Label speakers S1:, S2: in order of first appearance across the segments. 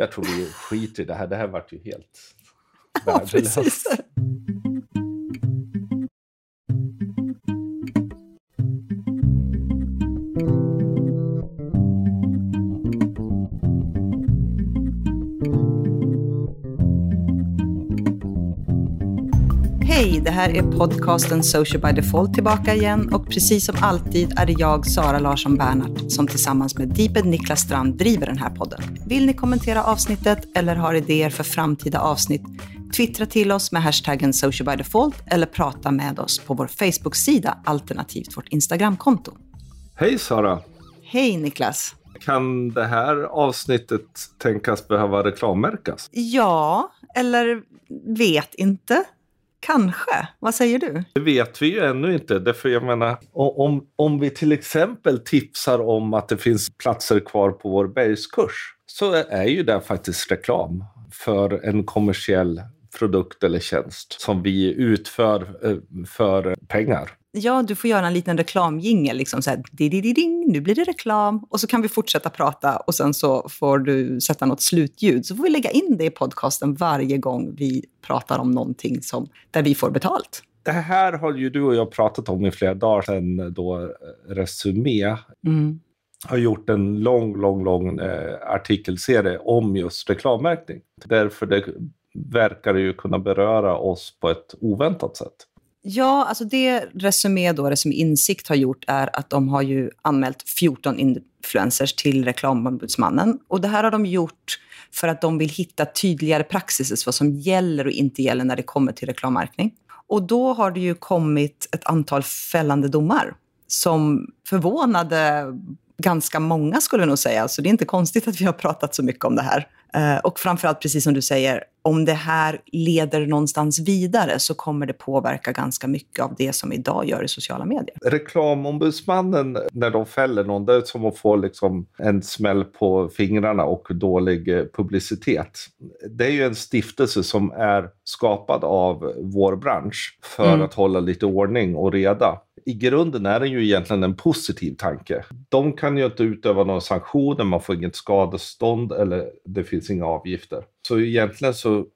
S1: Jag tror vi skiter i det här. Det här vart ju helt värdelöst.
S2: Hej, det här är podcasten Social by Default tillbaka igen och precis som alltid är det jag, Sara Larsson Bernhardt, som tillsammans med Deeped Niklas Strand driver den här podden. Vill ni kommentera avsnittet eller har idéer för framtida avsnitt? Twittra till oss med hashtaggen Social by Default eller prata med oss på vår Facebook-sida alternativt vårt Instagramkonto.
S1: Hej Sara!
S2: Hej Niklas!
S1: Kan det här avsnittet tänkas behöva reklammärkas?
S2: Ja, eller vet inte. Kanske. Vad säger du?
S1: Det vet vi ju ännu inte. Därför jag menar, om, om vi till exempel tipsar om att det finns platser kvar på vår bergskurs så är ju det faktiskt reklam för en kommersiell produkt eller tjänst som vi utför eh, för pengar.
S2: Ja, du får göra en liten reklamjingel, liksom så här, ding, nu blir det reklam. Och så kan vi fortsätta prata och sen så får du sätta något slutljud. Så får vi lägga in det i podcasten varje gång vi pratar om någonting som, där vi får betalt.
S1: Det här har ju du och jag pratat om i flera dagar sedan då eh, Resumé mm. har gjort en lång, lång, lång eh, artikelserie om just reklammärkning. Därför det verkar det ju kunna beröra oss på ett oväntat sätt.
S2: Ja, alltså det Resumé då, Resumé Insikt har gjort är att de har ju anmält 14 influencers till Reklamombudsmannen. Och det här har de gjort för att de vill hitta tydligare praxis, vad som gäller och inte gäller när det kommer till reklammärkning. Och då har det ju kommit ett antal fällande domar som förvånade ganska många skulle jag nog säga. Så det är inte konstigt att vi har pratat så mycket om det här. Eh, och framförallt, precis som du säger, om det här leder någonstans vidare så kommer det påverka ganska mycket av det som idag gör i sociala medier.
S1: Reklamombudsmannen, när de fäller någon, det är som att få liksom en smäll på fingrarna och dålig eh, publicitet. Det är ju en stiftelse som är skapad av vår bransch för mm. att hålla lite ordning och reda i grunden är det ju egentligen en positiv tanke. De kan ju inte utöva några sanktioner, man får inget skadestånd eller det finns inga avgifter. Så egentligen så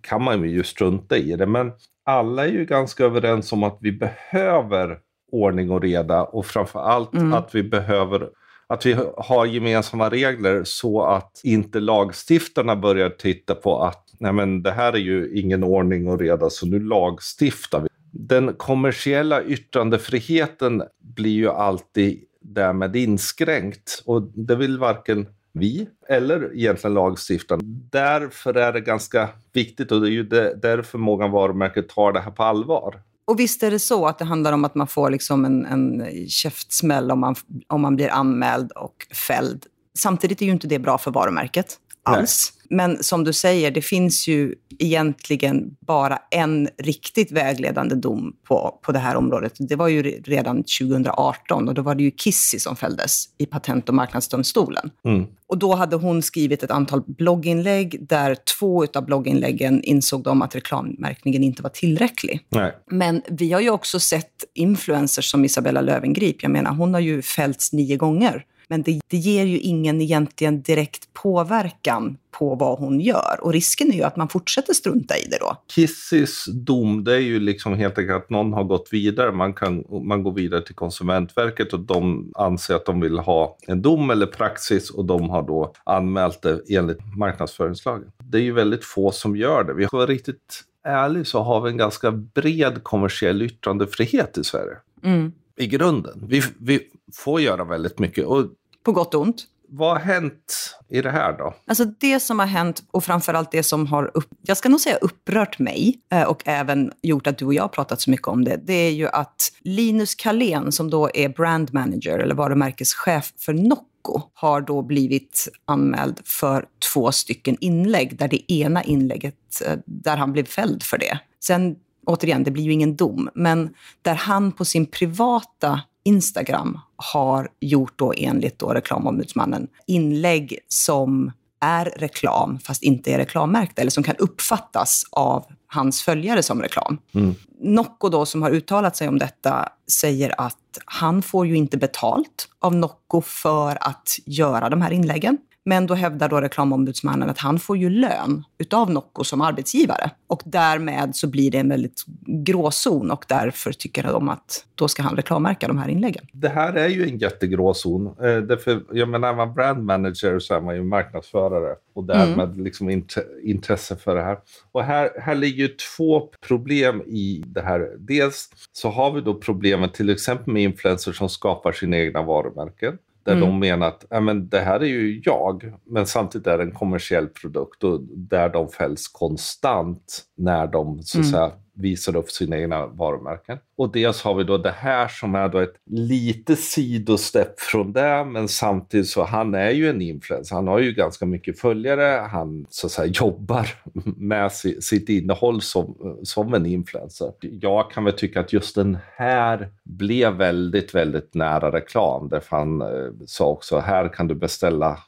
S1: kan man ju strunta i det. Men alla är ju ganska överens om att vi behöver ordning och reda och framför allt mm. att vi behöver att vi har gemensamma regler så att inte lagstiftarna börjar titta på att nej men det här är ju ingen ordning och reda så nu lagstiftar vi den kommersiella yttrandefriheten blir ju alltid därmed inskränkt och det vill varken vi eller egentligen lagstiftaren. Därför är det ganska viktigt och det är ju därför många varumärken tar det här på allvar.
S2: Och visst är det så att det handlar om att man får liksom en, en käftsmäll om man, om man blir anmäld och fälld. Samtidigt är ju inte det bra för varumärket alls. Nej. Men som du säger, det finns ju egentligen bara en riktigt vägledande dom på, på det här området. Det var ju redan 2018 och då var det ju Kissy som fälldes i Patent och marknadsdomstolen. Mm. Och då hade hon skrivit ett antal blogginlägg där två av blogginläggen insåg de att reklammärkningen inte var tillräcklig. Nej. Men vi har ju också sett influencers som Isabella Lövengrip. Jag menar, hon har ju fällts nio gånger men det, det ger ju ingen egentligen direkt påverkan på vad hon gör. Och risken är ju att man fortsätter strunta i det då.
S1: Kissys dom, det är ju liksom helt enkelt att någon har gått vidare. Man, kan, man går vidare till Konsumentverket och de anser att de vill ha en dom eller praxis och de har då anmält det enligt marknadsföringslagen. Det är ju väldigt få som gör det. Vi har riktigt ärlig så har vi en ganska bred kommersiell yttrandefrihet i Sverige. Mm. I grunden. Vi, vi får göra väldigt mycket. Och
S2: på gott och ont.
S1: Vad har hänt i det här då?
S2: Alltså det som har hänt och framförallt det som har, upp, jag ska nog säga upprört mig eh, och även gjort att du och jag har pratat så mycket om det, det är ju att Linus Kalén som då är brand manager eller varumärkeschef för Nocco har då blivit anmäld för två stycken inlägg där det ena inlägget, eh, där han blev fälld för det. Sen återigen, det blir ju ingen dom, men där han på sin privata Instagram har gjort då enligt då reklamombudsmannen inlägg som är reklam fast inte är reklammärkta eller som kan uppfattas av hans följare som reklam. Mm. Nocco då som har uttalat sig om detta säger att han får ju inte betalt av Nocco för att göra de här inläggen. Men då hävdar då reklamombudsmannen att han får ju lön utav Nocco som arbetsgivare. Och därmed så blir det en väldigt gråzon och därför tycker de att då ska han reklammärka de här inläggen.
S1: Det här är ju en jättegråzon. Eh, därför, jag menar, när man brand manager så är man ju marknadsförare och därmed mm. liksom int intresse för det här. Och här, här ligger ju två problem i det här. Dels så har vi då problemet till exempel med influencers som skapar sina egna varumärken. Där mm. de menar att ja, men det här är ju jag, men samtidigt är det en kommersiell produkt och där de fälls konstant när de så att mm. säga, visar upp sina egna varumärken. Och dels har vi då det här som är då ett lite sidostepp från det, men samtidigt så han är ju en influencer. Han har ju ganska mycket följare. Han så att säga jobbar med sitt innehåll som, som en influencer. Jag kan väl tycka att just den här blev väldigt, väldigt nära reklam. Därför han eh, sa också här kan du beställa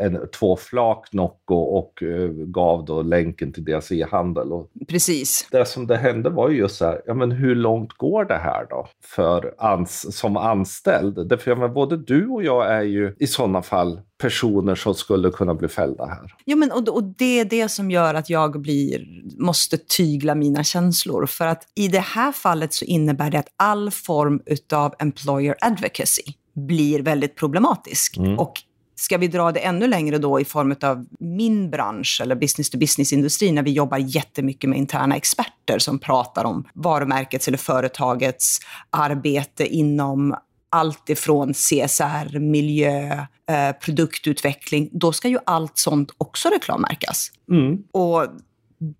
S1: en, två flak Nocco och eh, gav då länken till deras e-handel.
S2: Precis.
S1: Det som det hände var ju just så här, ja men hur långt går det här då för ans som anställd? Därför ja, både du och jag är ju i sådana fall personer som skulle kunna bli fällda här.
S2: Jo, men, och, och det är det som gör att jag blir, måste tygla mina känslor. För att i det här fallet så innebär det att all form av employer advocacy blir väldigt problematisk. Mm. Och Ska vi dra det ännu längre då i form av min bransch eller business to business-industri när vi jobbar jättemycket med interna experter som pratar om varumärkets eller företagets arbete inom allt ifrån CSR, miljö, eh, produktutveckling. Då ska ju allt sånt också reklammärkas. Mm. Och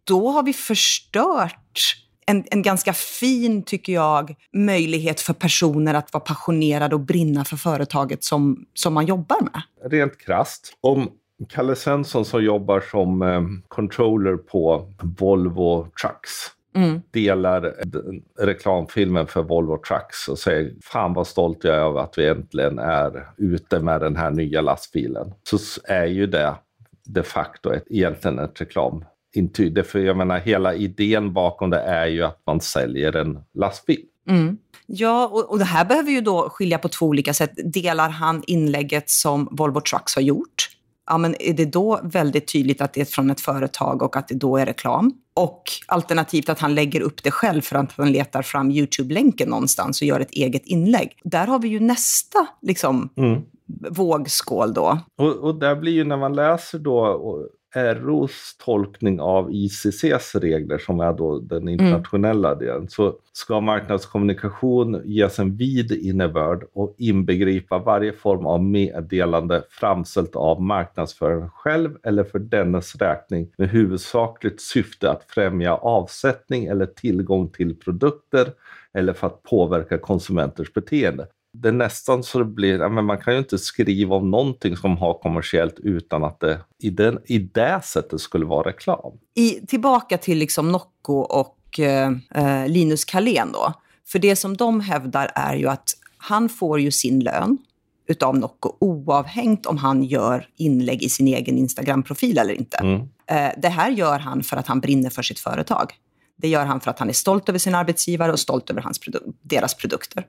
S2: då har vi förstört en, en ganska fin, tycker jag, möjlighet för personer att vara passionerade och brinna för företaget som, som man jobbar med.
S1: Rent krast, om Kalle Svensson som jobbar som eh, controller på Volvo Trucks Mm. delar reklamfilmen för Volvo Trucks och säger fan vad stolt jag är över att vi äntligen är ute med den här nya lastbilen. Så är ju det de facto ett, egentligen ett reklam intyg. För jag menar, hela idén bakom det är ju att man säljer en lastbil.
S2: Mm. Ja, och, och, det här behöver ju då skilja på två olika sätt. Delar han inlägget som Volvo Trucks har gjort? Ja, men är det då väldigt tydligt att det är från ett företag och att det då är reklam? Och alternativt att han lägger upp det själv för att han letar fram YouTube-länken någonstans och gör ett eget inlägg. Där har vi ju nästa liksom, mm. vågskål då.
S1: Och, och där blir ju när man läser då ROs tolkning av ICCs regler, som är då den mm. internationella mm. delen, så ska marknadskommunikation ges en vid innebörd och inbegripa varje form av meddelande framställt av marknadsföraren själv eller för dennes räkning med huvudsakligt syfte att främja avsättning eller tillgång till produkter eller för att påverka konsumenters beteende det är nästan så det blir, men man kan ju inte skriva om någonting som har kommersiellt utan att det i, den, i det sättet skulle vara reklam.
S2: I, tillbaka till liksom Nocco och eh, eh, Linus Karlén då. För det som de hävdar är ju att han får ju sin lön utav Nocco oavhängt om han gör inlägg i sin egen Instagram-profil eller inte. Mm. Eh, det här gör han för att han brinner för sitt företag. Det gör han för att han är stolt över sin arbetsgivare och stolt över hans produ deras produkter.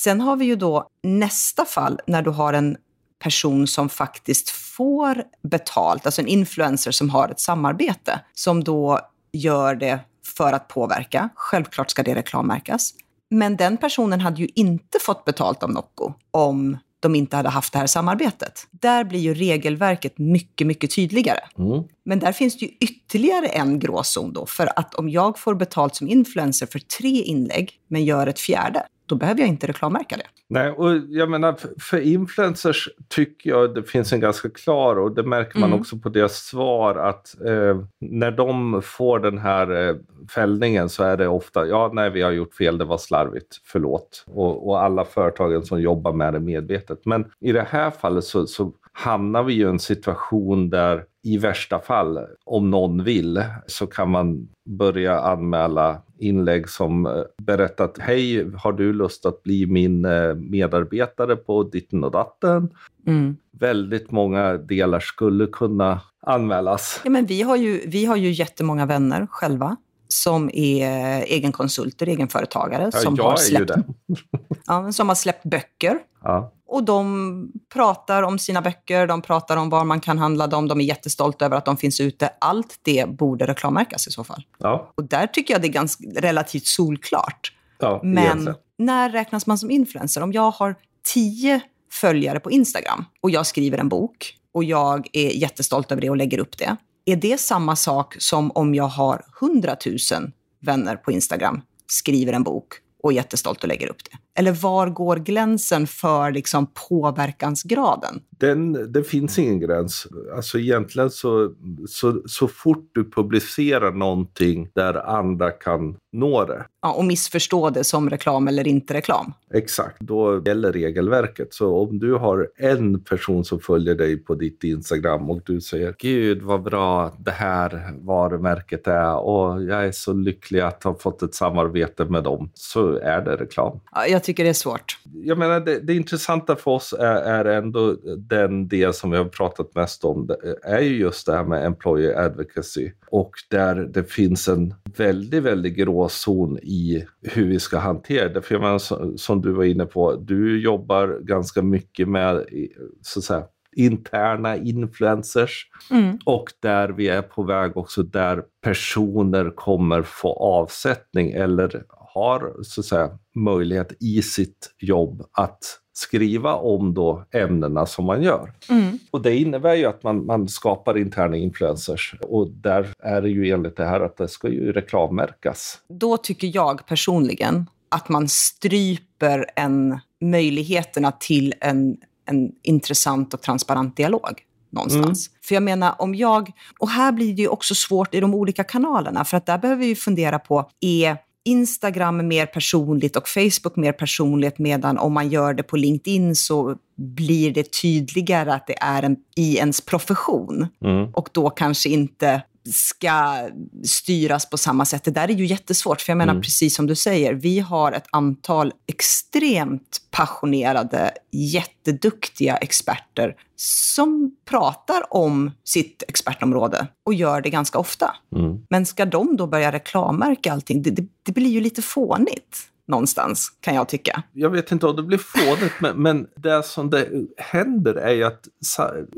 S2: Sen har vi ju då nästa fall när du har en person som faktiskt får betalt, alltså en influencer som har ett samarbete, som då gör det för att påverka. Självklart ska det reklammärkas. Men den personen hade ju inte fått betalt av Nocco om de inte hade haft det här samarbetet. Där blir ju regelverket mycket, mycket tydligare. Mm. Men där finns det ju ytterligare en gråzon då, för att om jag får betalt som influencer för tre inlägg, men gör ett fjärde, då behöver jag inte reklammärka det.
S1: Nej, och jag menar för influencers tycker jag det finns en ganska klar och det märker man mm. också på deras svar att eh, när de får den här eh, fällningen så är det ofta ja, nej, vi har gjort fel, det var slarvigt, förlåt. Och, och alla företagen som jobbar med det medvetet. Men i det här fallet så, så hamnar vi i en situation där i värsta fall, om någon vill, så kan man börja anmäla inlägg som eh, berättar att hej, har du lust att bli min eh, medarbetare på ditten och datten? Mm. Väldigt många delar skulle kunna anmälas.
S2: Ja, men vi, har ju, vi har ju jättemånga vänner själva som är egenkonsulter, egenföretagare. Ja, som, har släppt, ja, som har släppt böcker. Ja. Och de pratar om sina böcker, de pratar om var man kan handla dem, de är jättestolta över att de finns ute. Allt det borde reklammärkas i så fall.
S1: Ja.
S2: Och där tycker jag det är ganska, relativt solklart.
S1: Ja,
S2: Men
S1: egentligen.
S2: när räknas man som influencer? Om jag har tio följare på Instagram och jag skriver en bok och jag är jättestolt över det och lägger upp det. Är det samma sak som om jag har 100 000 vänner på Instagram, skriver en bok och är jättestolt och lägger upp det? Eller var går gränsen för liksom påverkansgraden?
S1: Den, det finns ingen gräns. Alltså egentligen så, så, så fort du publicerar någonting där andra kan nå det,
S2: Ja, och missförstå det som reklam eller inte reklam.
S1: exakt, då gäller regelverket. Så om du har en person som följer dig på ditt Instagram och du säger Gud vad bra det här varumärket är och jag är så lycklig att ha fått ett samarbete med dem, så är det reklam.
S2: Ja, jag tycker det är svårt.
S1: jag menar, det, det intressanta för oss är, är ändå den del som vi har pratat mest om. Det är ju just det här med employer advocacy. Och där det finns en väldigt, väldigt gråzon i hur vi ska hantera det. För jag menar, som, du var inne på, du jobbar ganska mycket med så att säga, interna influencers.
S2: Mm.
S1: Och där vi är på väg också där personer kommer få avsättning eller har så att säga, möjlighet i sitt jobb att skriva om då ämnena som man gör.
S2: Mm.
S1: Och det innebär ju att man, man skapar interna influencers och där är det ju enligt det här att det ska ju reklammärkas.
S2: Då tycker jag personligen att man stryper en, möjligheterna till en, en intressant och transparent dialog någonstans. För jag menar, om jag... Och här blir det ju också svårt i de olika kanalerna, för att där behöver vi fundera på, är Instagram mer personligt och Facebook mer personligt, medan om man gör det på LinkedIn så blir det tydligare att det är en, i ens profession
S1: Mm.
S2: och då kanske inte ska styras på samma sätt. Det där är ju jättesvårt, för jag menar
S1: Mm.
S2: precis som du säger, vi har ett antal extremt passionerade, jätteduktiga experter som pratar om sitt expertområde och gör det ganska ofta.
S1: Mm.
S2: Men ska de då börja reklammärka allting? Det, det, det blir ju lite fånigt någonstans, kan jag tycka.
S1: Jag vet inte om det blir fånigt, men, men det som det händer är ju att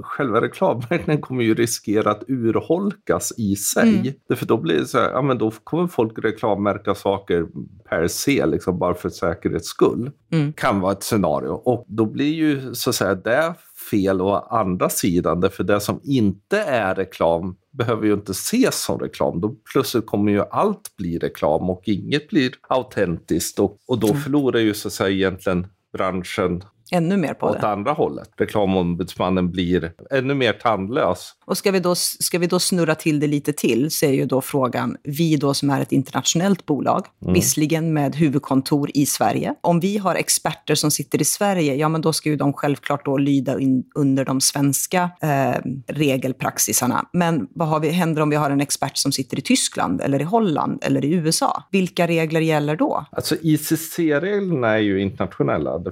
S1: själva reklammärkningen kommer ju riskera att urholkas i sig.
S2: Mm.
S1: Därför då blir det så här, ja men då kommer folk reklammärka saker per se, liksom bara för säkerhets skull.
S2: Mm.
S1: Kan vara ett scenario. Och då blir ju så att säga det fel å andra sidan, därför det som inte är reklam behöver ju inte ses som reklam. Då plötsligt kommer ju allt bli reklam och inget blir autentiskt och, och då
S2: Mm.
S1: förlorar ju så att säga egentligen branschen
S2: Ännu mer på
S1: åt
S2: det.
S1: andra hållet. Reklamombudsmannen blir ännu mer tandlös.
S2: Och ska vi, då, ska vi då snurra till det lite till så är ju då frågan, vi då som är ett internationellt bolag,
S1: Mm.
S2: visserligen med huvudkontor i Sverige. Om vi har experter som sitter i Sverige, ja men då ska ju de självklart då lyda in, under de svenska eh, regelpraxisarna. Men vad har vi, händer om vi har en expert som sitter i Tyskland eller i Holland eller i USA? Vilka regler gäller då?
S1: Alltså ICC-reglerna är ju internationella,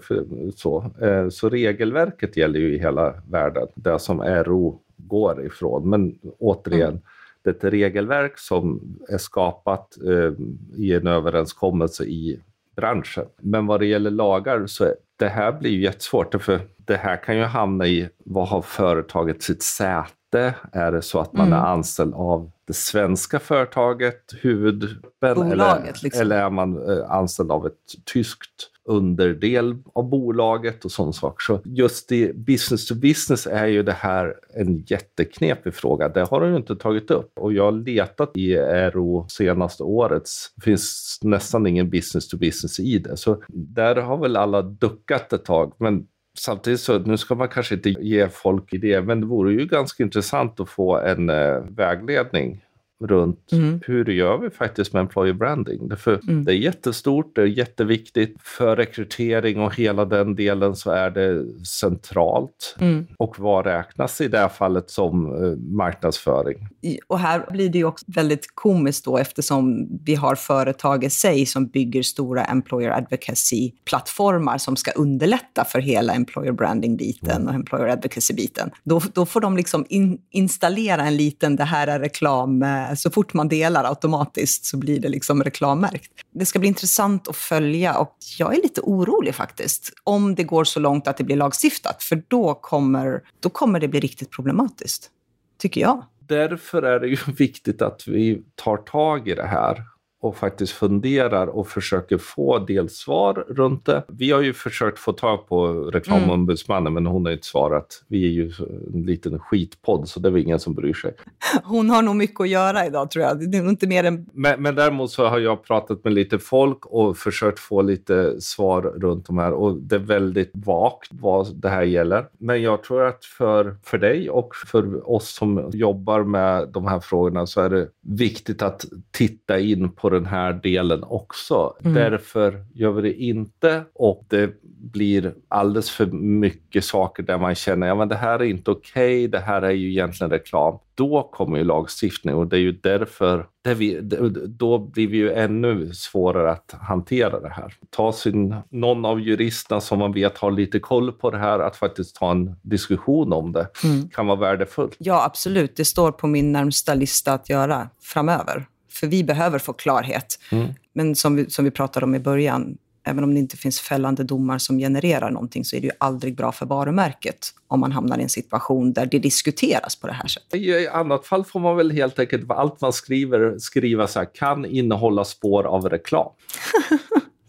S1: så, eh, så regelverket gäller ju i hela världen, det som RO går ifrån. Men återigen, det är ett regelverk som är skapat eh, i en överenskommelse i branschen. Men vad det gäller lagar så är, det här blir ju jättesvårt, för det här kan ju hamna i vad har företaget sitt säte? Är det så att man
S2: Mm.
S1: är anställd av det svenska företaget, huvudgruppen, eller,
S2: liksom.
S1: eller är man eh, anställd av ett tyskt underdel av bolaget och sådana saker. Så just i business to business är ju det här en jätteknepig fråga. Det har de ju inte tagit upp och jag har letat i RO senaste årets. Det finns nästan ingen business to business i det. Så där har väl alla duckat ett tag. Men Samtidigt så, nu ska man kanske inte ge folk idéer, men det vore ju ganska intressant att få en eh, vägledning runt
S2: Mm.
S1: hur gör vi faktiskt med employer branding. Därför
S2: Mm.
S1: Det är jättestort, det är jätteviktigt. För rekrytering och hela den delen så är det centralt.
S2: Mm.
S1: Och vad räknas i det här fallet som eh, marknadsföring?
S2: Och här blir det ju också väldigt komiskt då eftersom vi har företag i sig som bygger stora employer advocacy-plattformar som ska underlätta för hela employer branding-biten och employer advocacy-biten. Då, då får de liksom in, installera en liten, det här är reklam, eh, så fort man delar automatiskt så blir det liksom reklammärkt. Det ska bli intressant att följa och jag är lite orolig faktiskt om det går så långt att det blir lagstiftat, för då kommer, då kommer det bli riktigt problematiskt, tycker jag.
S1: Därför är det ju viktigt att vi tar tag i det här och faktiskt funderar och försöker få delsvar runt det. Vi har ju försökt få tag på reklamombudsmannen mm. men hon har inte svarat. Vi är ju en liten skitpodd så det är väl ingen som bryr sig.
S2: Hon har nog mycket att göra idag tror jag. Det är inte mer än...
S1: men, men däremot så har jag pratat med lite folk och försökt få lite svar runt de här och det är väldigt vagt vad det här gäller. Men jag tror att för, för dig och för oss som jobbar med de här frågorna så är det viktigt att titta in på den här delen också. Mm. Därför gör vi det inte och det blir alldeles för mycket saker där man känner att ja, det här är inte okej, okay, det här är ju egentligen reklam. Då kommer ju lagstiftning och det är ju därför det vi, då blir vi ju ännu svårare att hantera det här. Ta sin, någon av juristerna som man vet har lite koll på det här, att faktiskt ta en diskussion om det mm. kan vara värdefullt.
S2: Ja, absolut. Det står på min närmsta lista att göra framöver. För vi behöver få klarhet. Mm. Men som vi, som vi pratade om i början, även om det inte finns fällande domar som genererar någonting så är det ju aldrig bra för varumärket om man hamnar i en situation där det diskuteras på det här sättet.
S1: I annat fall får man väl helt enkelt, allt man skriver, skriva så här, kan innehålla spår av reklam.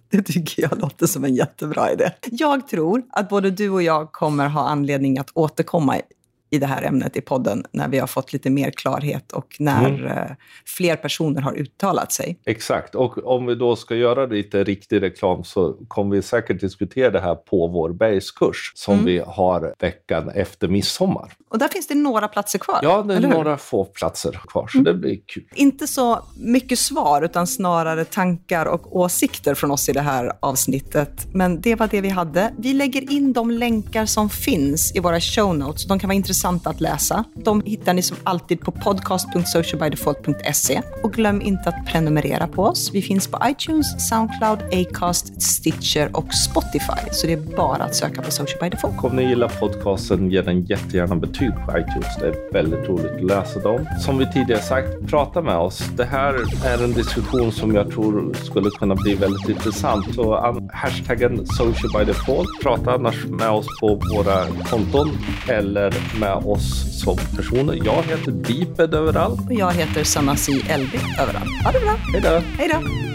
S2: Det tycker jag låter som en jättebra idé. Jag tror att både du och jag kommer ha anledning att återkomma i det här ämnet i podden när vi har fått lite mer klarhet och när mm. Eh, fler personer har uttalat sig.
S1: Exakt, och om vi då ska göra lite riktig reklam så kommer vi säkert diskutera det här på vår bergskurs som mm. vi har veckan efter midsommar.
S2: Och där finns det några platser kvar?
S1: Ja, det är några få platser kvar, så mm. det blir kul.
S2: Inte så mycket svar, utan snarare tankar och åsikter från oss i det här avsnittet. Men det var det vi hade. Vi lägger in de länkar som finns i våra show notes. De kan vara intressanta intressanta att läsa. De hittar ni som alltid på podcast.socialbydefault.se. Och glöm inte att prenumerera på oss. Vi finns på iTunes, Soundcloud, Acast, Stitcher och Spotify. Så det är bara att söka på Social by Default.
S1: Om ni gillar podcasten, ge den jättegärna betyg på iTunes. Det är väldigt roligt att läsa dem. Som vi tidigare sagt, prata med oss. Det här är en diskussion som jag tror skulle kunna bli väldigt intressant. Så hashtaggen Social by Default. Prata annars med oss på våra konton eller med oss som personer. Jag heter Deeped överallt.
S2: Och jag heter Sanasi Elvi överallt. Ha det bra.
S1: Hej då.
S2: Hej då.